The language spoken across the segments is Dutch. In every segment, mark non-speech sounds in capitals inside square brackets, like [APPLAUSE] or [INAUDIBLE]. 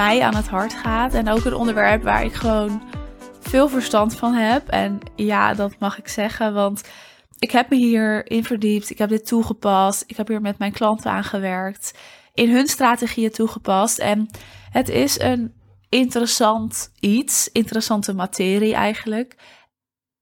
mij aan het hart gaat. En ook een onderwerp waar ik gewoon veel verstand van heb. En ja, dat mag ik zeggen, want ik heb me hierin verdiept. Ik heb dit toegepast. Ik heb hier met mijn klanten aan gewerkt. In hun strategieën toegepast. En het is een interessant iets. Interessante materie eigenlijk.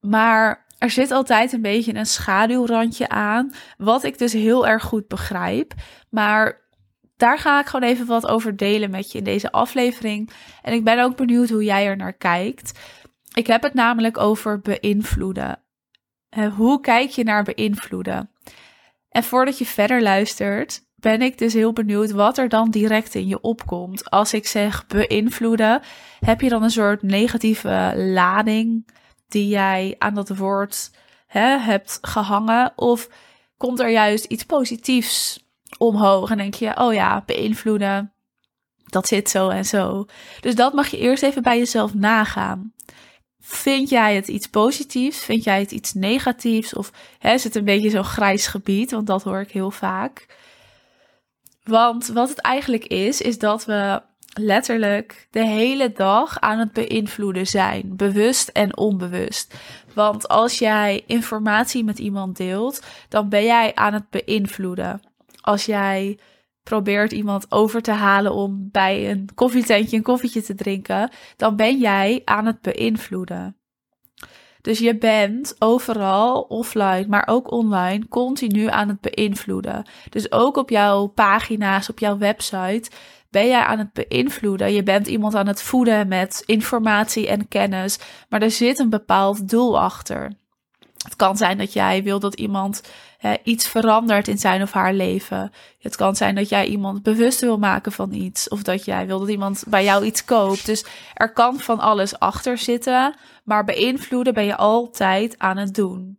Maar er zit altijd een beetje een schaduwrandje aan. Wat ik dus heel erg goed begrijp. Maar daar ga ik gewoon even wat over delen met je in deze aflevering. En ik ben ook benieuwd hoe jij er naar kijkt. Ik heb het namelijk over beïnvloeden. Hoe kijk je naar beïnvloeden? En voordat je verder luistert, ben ik dus heel benieuwd wat er dan direct in je opkomt. Als ik zeg beïnvloeden, heb je dan een soort negatieve lading die jij aan dat woord hè, hebt gehangen? Of komt er juist iets positiefs omhoog en denk je, oh ja, beïnvloeden, dat zit zo en zo. Dus dat mag je eerst even bij jezelf nagaan. Vind jij het iets positiefs? Vind jij het iets negatiefs? Of hè, is het een beetje zo'n grijs gebied? Want dat hoor ik heel vaak. Want wat het eigenlijk is, is dat we letterlijk de hele dag aan het beïnvloeden zijn, bewust en onbewust. Want als jij informatie met iemand deelt, dan ben jij aan het beïnvloeden. Als jij probeert iemand over te halen om bij een koffietentje een koffietje te drinken, dan ben jij aan het beïnvloeden. Dus je bent overal, offline, maar ook online, continu aan het beïnvloeden. Dus ook op jouw pagina's, op jouw website, ben jij aan het beïnvloeden. Je bent iemand aan het voeden met informatie en kennis, maar er zit een bepaald doel achter. Het kan zijn dat jij wil dat iemand iets verandert in zijn of haar leven. Het kan zijn dat jij iemand bewust wil maken van iets. Of dat jij wil dat iemand bij jou iets koopt. Dus er kan van alles achter zitten. Maar beïnvloeden ben je altijd aan het doen.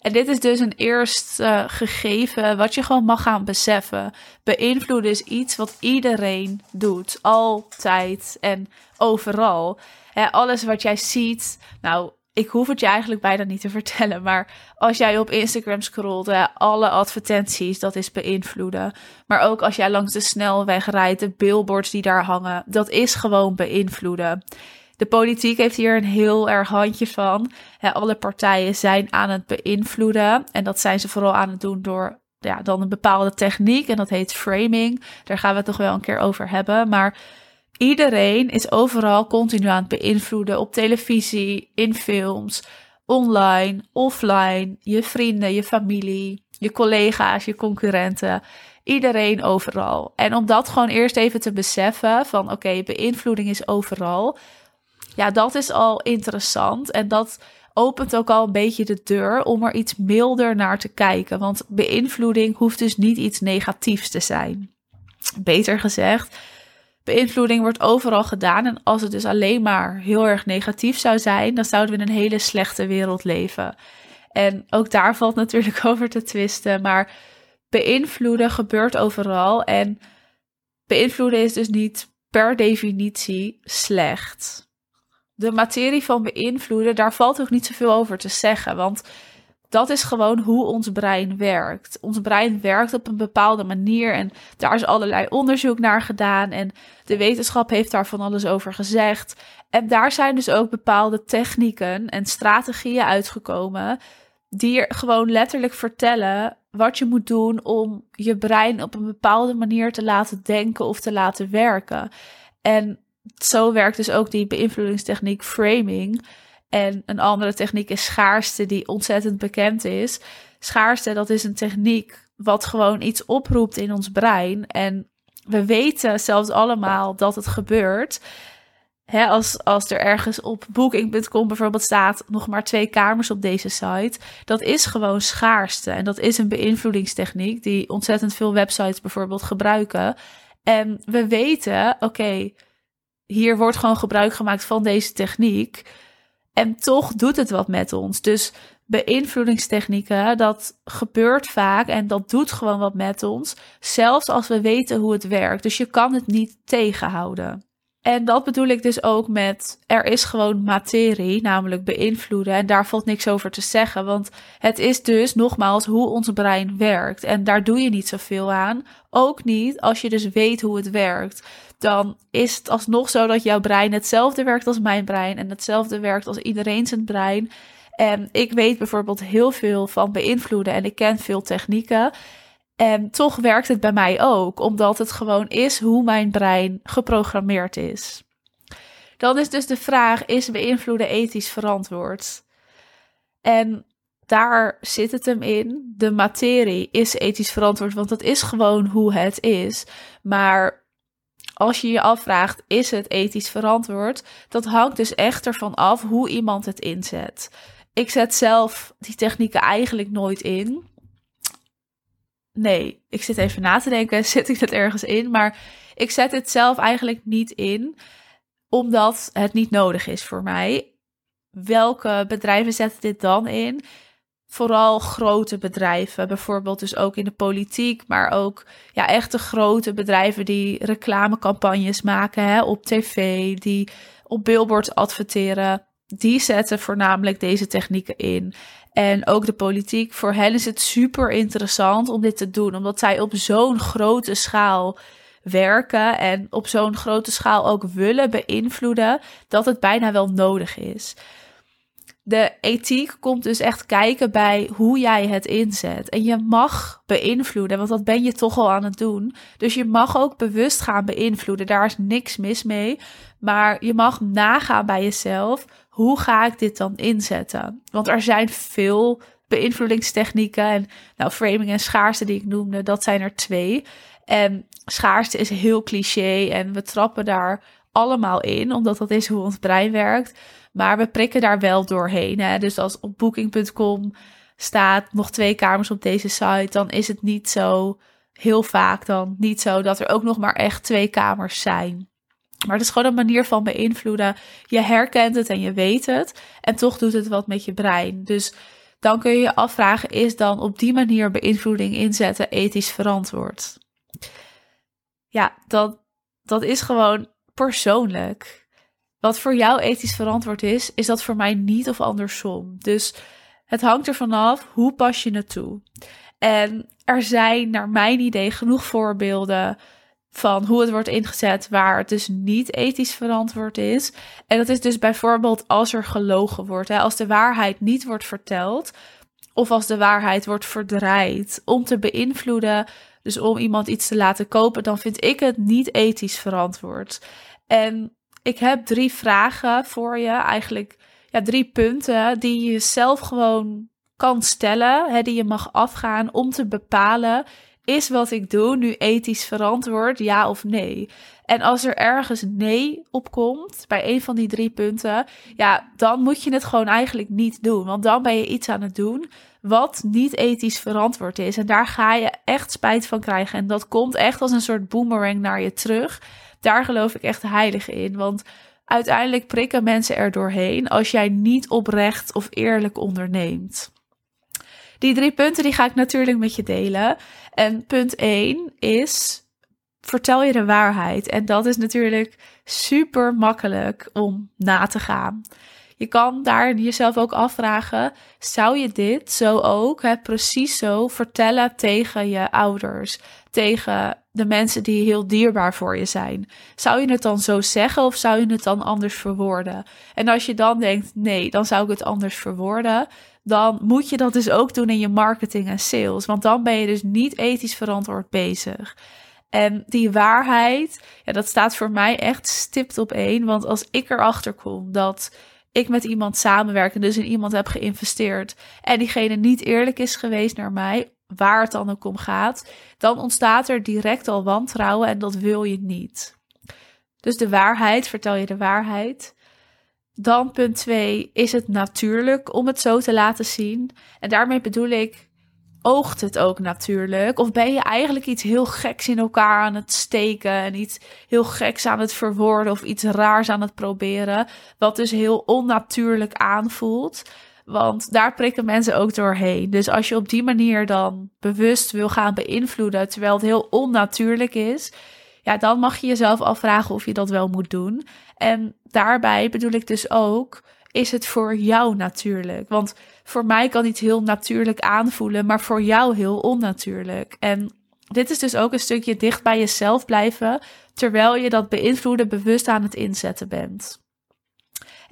En dit is dus een eerste gegeven wat je gewoon mag gaan beseffen. Beïnvloeden is iets wat iedereen doet. Altijd en overal. alles wat jij ziet. Nou, ik hoef het je eigenlijk bijna niet te [LAUGHS] vertellen. Maar als jij op Instagram scrolt, alle advertenties, dat is beïnvloeden. Maar ook als jij langs de snelweg rijdt, de billboards die daar hangen, dat is gewoon beïnvloeden. De politiek heeft hier een heel erg handje van. Alle partijen zijn aan het beïnvloeden. En dat zijn ze vooral aan het doen door ja, dan een bepaalde techniek. En dat heet framing. Daar gaan we het toch wel een keer over hebben. Maar Iedereen is overal continu aan het beïnvloeden op televisie, in films, online, offline, je vrienden, je familie, je collega's, je concurrenten. Iedereen overal. En om dat gewoon eerst even te beseffen van oké, beïnvloeding is overal. Ja, dat is al interessant en dat opent ook al een beetje de deur om er iets milder naar te kijken. Want beïnvloeding hoeft dus niet iets negatiefs te zijn. Beter gezegd, beïnvloeding wordt overal gedaan. En als het dus alleen maar heel erg negatief zou zijn, dan zouden we in een hele slechte wereld leven. En ook daar valt natuurlijk [LAUGHS] over te twisten. Maar beïnvloeden gebeurt overal. En beïnvloeden is dus niet per definitie slecht. De materie van beïnvloeden, daar valt ook niet zoveel over te zeggen. Want dat is gewoon hoe ons brein werkt. Ons brein werkt op een bepaalde manier en daar is allerlei onderzoek naar gedaan en de wetenschap heeft daar van alles over gezegd. En daar zijn dus ook bepaalde technieken en strategieën uitgekomen die gewoon letterlijk vertellen wat je moet doen om je brein op een bepaalde manier te laten denken of te laten werken. En zo werkt dus ook die beïnvloedingstechniek framing. En een andere techniek is schaarste, die ontzettend bekend is. Schaarste, dat is een techniek wat gewoon iets oproept in ons brein. En we weten zelfs allemaal dat het gebeurt. als, als er ergens op booking.com bijvoorbeeld staat nog maar twee kamers op deze site, dat is gewoon schaarste. En dat is een beïnvloedingstechniek die ontzettend veel websites bijvoorbeeld gebruiken. En we weten, oké, hier wordt gewoon gebruik gemaakt van deze techniek. En toch doet het wat met ons. Dus beïnvloedingstechnieken, dat gebeurt vaak en dat doet gewoon wat met ons. Zelfs als we weten hoe het werkt. Dus je kan het niet tegenhouden. En dat bedoel ik dus ook met er is gewoon materie, namelijk beïnvloeden. En daar valt niks over te zeggen, want het is dus nogmaals hoe ons brein werkt. En daar doe je niet zoveel aan. Ook niet als je dus weet hoe het werkt. Dan is het alsnog zo dat jouw brein hetzelfde werkt als mijn brein en hetzelfde werkt als iedereen zijn brein. En ik weet bijvoorbeeld heel veel van beïnvloeden en ik ken veel technieken. En toch werkt het bij mij ook, omdat het gewoon is hoe mijn brein geprogrammeerd is. Dan is dus de vraag: is beïnvloeden ethisch verantwoord? En daar zit het hem in. De materie is ethisch verantwoord, want dat is gewoon hoe het is. Maar als je je afvraagt, is het ethisch verantwoord? Dat hangt dus echt ervan af hoe iemand het inzet. Ik zet zelf die technieken eigenlijk nooit in. Nee, ik zit even na te denken, [LAUGHS] zet ik het ergens in? Maar ik zet het zelf eigenlijk niet in, omdat het niet nodig is voor mij. Welke bedrijven zetten dit dan in? Vooral grote bedrijven, bijvoorbeeld dus ook in de politiek, maar ook ja, echte grote bedrijven die reclamecampagnes maken hè, op tv, die op billboards adverteren. Die zetten voornamelijk deze technieken in. En ook de politiek, voor hen is het super interessant om dit te doen, omdat zij op zo'n grote schaal werken en op zo'n grote schaal ook willen beïnvloeden, dat het bijna wel nodig is. De ethiek komt dus echt kijken bij hoe jij het inzet. En je mag beïnvloeden, want dat ben je toch al aan het doen. Dus je mag ook bewust gaan beïnvloeden. Daar is niks mis mee. Maar je mag nagaan bij jezelf hoe ga ik dit dan inzetten? Want er zijn veel beïnvloedingstechnieken en nou, framing en schaarste die ik noemde, dat zijn er twee. En schaarste is heel cliché en we trappen daar allemaal in, omdat dat is hoe ons brein werkt. Maar we prikken daar wel doorheen. Hè? Dus als op booking.com staat nog twee kamers op deze site, dan is het niet zo heel vaak dan niet zo dat er ook nog maar echt twee kamers zijn. Maar het is gewoon een manier van beïnvloeden. Je herkent het en je weet het. En toch doet het wat met je brein. Dus dan kun je je afvragen: is dan op die manier beïnvloeding inzetten ethisch verantwoord? Ja, dat, dat is gewoon persoonlijk. Wat voor jou ethisch verantwoord is, is dat voor mij niet of andersom. Dus het hangt ervan af hoe pas je het toe. En er zijn, naar mijn idee, genoeg voorbeelden van hoe het wordt ingezet waar het dus niet ethisch verantwoord is. En dat is dus bijvoorbeeld als er gelogen wordt, hè, als de waarheid niet wordt verteld of als de waarheid wordt verdraaid om te beïnvloeden, dus om iemand iets te laten kopen, dan vind ik het niet ethisch verantwoord. En ik heb drie vragen voor je, eigenlijk ja, drie punten die je zelf gewoon kan stellen, hè, die je mag afgaan om te bepalen is wat ik doe nu ethisch verantwoord, ja of nee? En als er ergens nee op komt bij een van die drie punten, ja, dan moet je het gewoon eigenlijk niet doen. Want dan ben je iets aan het doen wat niet ethisch verantwoord is. En daar ga je echt spijt van krijgen. En dat komt echt als een soort boomerang naar je terug. Daar geloof ik echt heilig in. Want uiteindelijk prikken mensen er doorheen als jij niet oprecht of eerlijk onderneemt. Die drie punten die ga ik natuurlijk met je delen. En punt 1 is vertel je de waarheid. En dat is natuurlijk super makkelijk om na te gaan. Je kan daar jezelf ook afvragen: zou je dit zo ook, hè, precies zo, vertellen tegen je ouders, tegen de mensen die heel dierbaar voor je zijn? Zou je het dan zo zeggen of zou je het dan anders verwoorden? En als je dan denkt: nee, dan zou ik het anders verwoorden, dan moet je dat dus ook doen in je marketing en sales. Want dan ben je dus niet ethisch verantwoord bezig. En die waarheid, ja, dat staat voor mij echt stipt op één. Want als ik erachter kom dat ik met iemand samenwerk en dus in iemand heb geïnvesteerd en diegene niet eerlijk is geweest naar mij, waar het dan ook om gaat, dan ontstaat er direct al wantrouwen en dat wil je niet. Dus de waarheid, vertel je de waarheid. Dan punt 2, is het natuurlijk om het zo te laten zien? En daarmee bedoel ik, oogt het ook natuurlijk? Of ben je eigenlijk iets heel geks in elkaar aan het steken en iets heel geks aan het verwoorden of iets raars aan het proberen, wat dus heel onnatuurlijk aanvoelt? Want daar prikken mensen ook doorheen. Dus als je op die manier dan bewust wil gaan beïnvloeden, terwijl het heel onnatuurlijk is, ja, dan mag je jezelf afvragen of je dat wel moet doen. En daarbij bedoel ik dus ook, is het voor jou natuurlijk? Want voor mij kan iets heel natuurlijk aanvoelen, maar voor jou heel onnatuurlijk. En dit is dus ook een stukje dicht bij jezelf blijven, terwijl je dat beïnvloeden bewust aan het inzetten bent.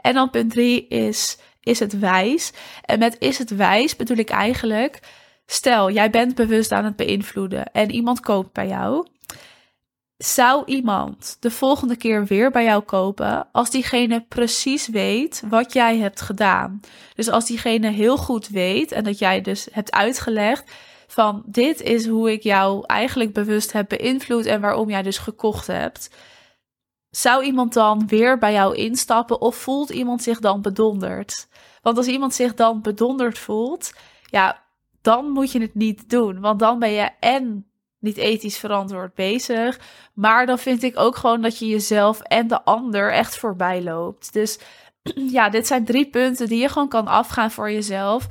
En dan punt drie is, is het wijs? En met is het wijs bedoel ik eigenlijk, stel jij bent bewust aan het beïnvloeden en iemand koopt bij jou. Zou iemand de volgende keer weer bij jou kopen als diegene precies weet wat jij hebt gedaan? Dus als diegene heel goed weet en dat jij dus hebt uitgelegd van dit is hoe ik jou eigenlijk bewust heb beïnvloed en waarom jij dus gekocht hebt. Zou iemand dan weer bij jou instappen of voelt iemand zich dan bedonderd? Want als iemand zich dan bedonderd voelt, ja, dan moet je het niet doen. Want dan ben je en niet ethisch verantwoord bezig. Maar dan vind ik ook gewoon dat je jezelf en de ander echt voorbij loopt. Dus [CLEARS THROAT] ja, dit zijn drie punten die je gewoon kan afgaan voor jezelf.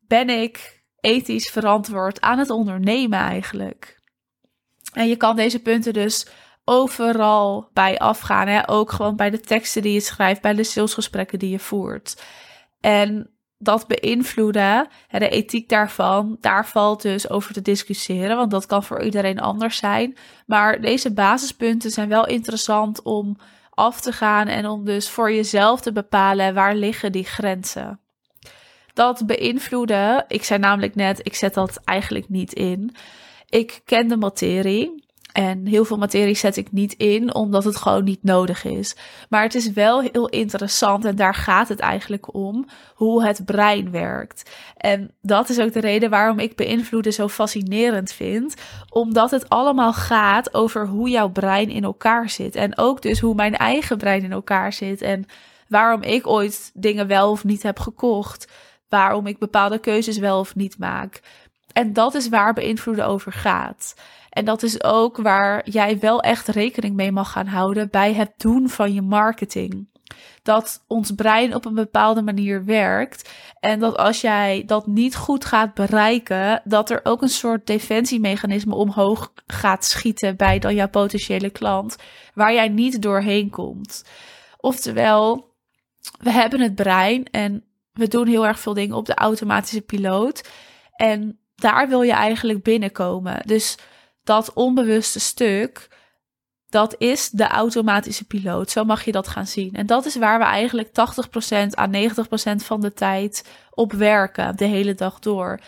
Ben ik ethisch verantwoord aan het ondernemen eigenlijk? En je kan deze punten dus overal bij afgaan. Hè? Ook gewoon bij de teksten die je schrijft, bij de salesgesprekken die je voert. En dat beïnvloeden, de ethiek daarvan, daar valt dus over te discussiëren, want dat kan voor iedereen anders zijn. Maar deze basispunten zijn wel interessant om af te gaan en om dus voor jezelf te bepalen waar liggen die grenzen. Dat beïnvloeden, ik zei namelijk net, ik zet dat eigenlijk niet in. Ik ken de materie. En heel veel materie zet ik niet in, omdat het gewoon niet nodig is. Maar het is wel heel interessant en daar gaat het eigenlijk om, hoe het brein werkt. En dat is ook de reden waarom ik beïnvloeden zo fascinerend vind, omdat het allemaal gaat over hoe jouw brein in elkaar zit. En ook dus hoe mijn eigen brein in elkaar zit en waarom ik ooit dingen wel of niet heb gekocht, waarom ik bepaalde keuzes wel of niet maak. En dat is waar beïnvloeden over gaat. En dat is ook waar jij wel echt rekening mee mag gaan houden bij het doen van je marketing. Dat ons brein op een bepaalde manier werkt. En dat als jij dat niet goed gaat bereiken, dat er ook een soort defensiemechanisme omhoog gaat schieten bij dan jouw potentiële klant, waar jij niet doorheen komt. Oftewel, we hebben het brein en we doen heel erg veel dingen op de automatische piloot. En daar wil je eigenlijk binnenkomen. Dus dat onbewuste stuk, dat is de automatische piloot. Zo mag je dat gaan zien. En dat is waar we eigenlijk 80% à 90% van de tijd op werken, de hele dag door.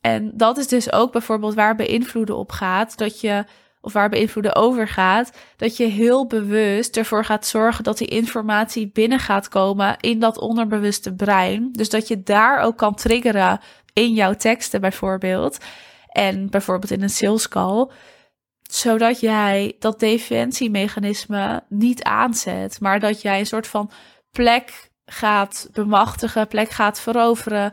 En dat is dus ook bijvoorbeeld waar beïnvloeden op gaat, dat je of waar beïnvloeden over gaat, dat je heel bewust ervoor gaat zorgen dat die informatie binnen gaat komen in dat onderbewuste brein. Dus dat je daar ook kan triggeren in jouw teksten bijvoorbeeld. En bijvoorbeeld in een sales call. Zodat jij dat defensiemechanisme niet aanzet. Maar dat jij een soort van plek gaat bemachtigen, plek gaat veroveren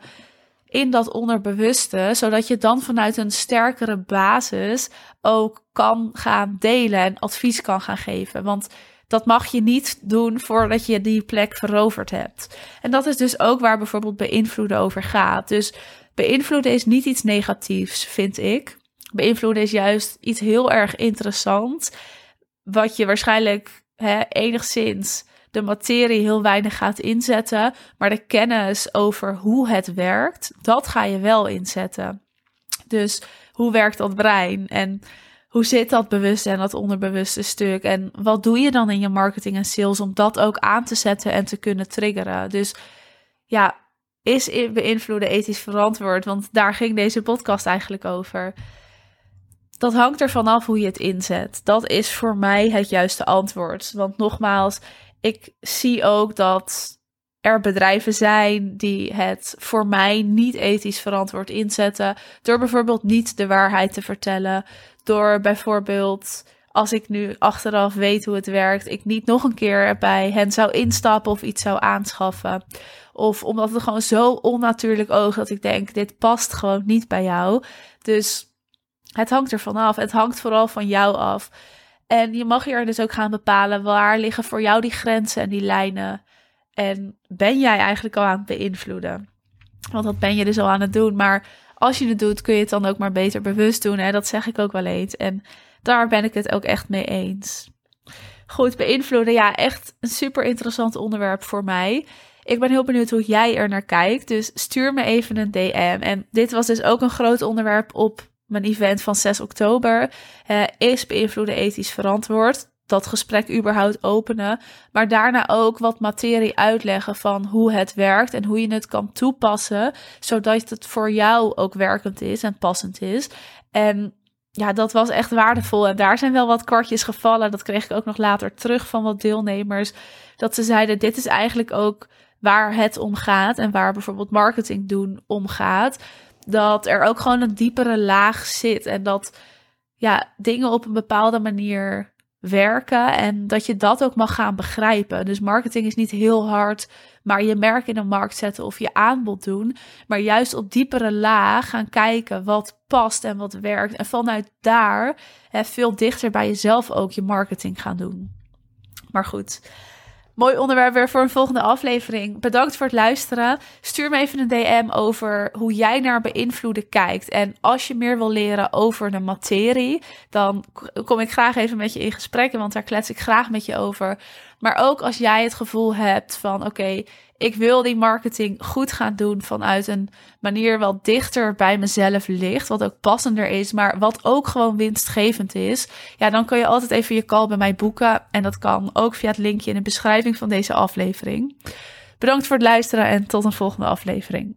in dat onderbewuste, zodat je dan vanuit een sterkere basis ook kan gaan delen en advies kan gaan geven. Want dat mag je niet doen voordat je die plek veroverd hebt. En dat is dus ook waar bijvoorbeeld beïnvloeden over gaat. Dus beïnvloeden is niet iets negatiefs, vind ik. Beïnvloeden is juist iets heel erg interessant, wat je waarschijnlijk hè, enigszins de materie heel weinig gaat inzetten, maar de kennis over hoe het werkt, dat ga je wel inzetten. Dus hoe werkt dat brein en hoe zit dat bewuste en dat onderbewuste stuk en wat doe je dan in je marketing en sales om dat ook aan te zetten en te kunnen triggeren? Dus ja, is beïnvloeden ethisch verantwoord? Want daar ging deze podcast eigenlijk over. Dat hangt ervan af hoe je het inzet. Dat is voor mij het juiste antwoord. Want nogmaals, ik zie ook dat er bedrijven zijn die het voor mij niet ethisch verantwoord inzetten. Door bijvoorbeeld niet de waarheid te vertellen. Door bijvoorbeeld, als ik nu achteraf weet hoe het werkt, ik niet nog een keer bij hen zou instappen of iets zou aanschaffen. Of omdat het gewoon zo onnatuurlijk oog dat ik denk, dit past gewoon niet bij jou. Dus het hangt er vanaf. Het hangt vooral van jou af. En je mag hier dus ook gaan bepalen waar liggen voor jou die grenzen en die lijnen. En ben jij eigenlijk al aan het beïnvloeden? Want dat ben je dus al aan het doen. Maar als je het doet, kun je het dan ook maar beter bewust doen. Hè? Dat zeg ik ook wel eens. En daar ben ik het ook echt mee eens. Goed, beïnvloeden. Ja, echt een super interessant onderwerp voor mij. Ik ben heel benieuwd hoe jij er naar kijkt. Dus stuur me even een DM. En dit was dus ook een groot onderwerp op mijn event van 6 oktober. Uh, is beïnvloeden ethisch verantwoord? Dat gesprek überhaupt openen. Maar daarna ook wat materie uitleggen van hoe het werkt en hoe je het kan toepassen. Zodat het voor jou ook werkend is en passend is. En ja, dat was echt waardevol. En daar zijn wel wat kwartjes gevallen. Dat kreeg ik ook nog later terug van wat deelnemers. Dat ze zeiden: dit is eigenlijk ook waar het om gaat. En waar bijvoorbeeld marketing doen om gaat. Dat er ook gewoon een diepere laag zit. En dat ja, dingen op een bepaalde manier werken en dat je dat ook mag gaan begrijpen. Dus marketing is niet heel hard, maar je merk in een markt zetten of je aanbod doen, maar juist op diepere laag gaan kijken wat past en wat werkt en vanuit daar hè, veel dichter bij jezelf ook je marketing gaan doen. Maar goed, Mooi onderwerp weer voor een volgende aflevering. Bedankt voor het luisteren. Stuur me even een DM over hoe jij naar beïnvloeden kijkt. En als je meer wil leren over de materie, dan kom ik graag even met je in gesprek. Want daar klets ik graag met je over. Maar ook als jij het gevoel hebt van oké, ik wil die marketing goed gaan doen vanuit een manier wat dichter bij mezelf ligt, wat ook passender is, maar wat ook gewoon winstgevend is. Ja, dan kun je altijd even je call bij mij boeken en dat kan ook via het linkje in de beschrijving van deze aflevering. Bedankt voor het luisteren en tot een volgende aflevering.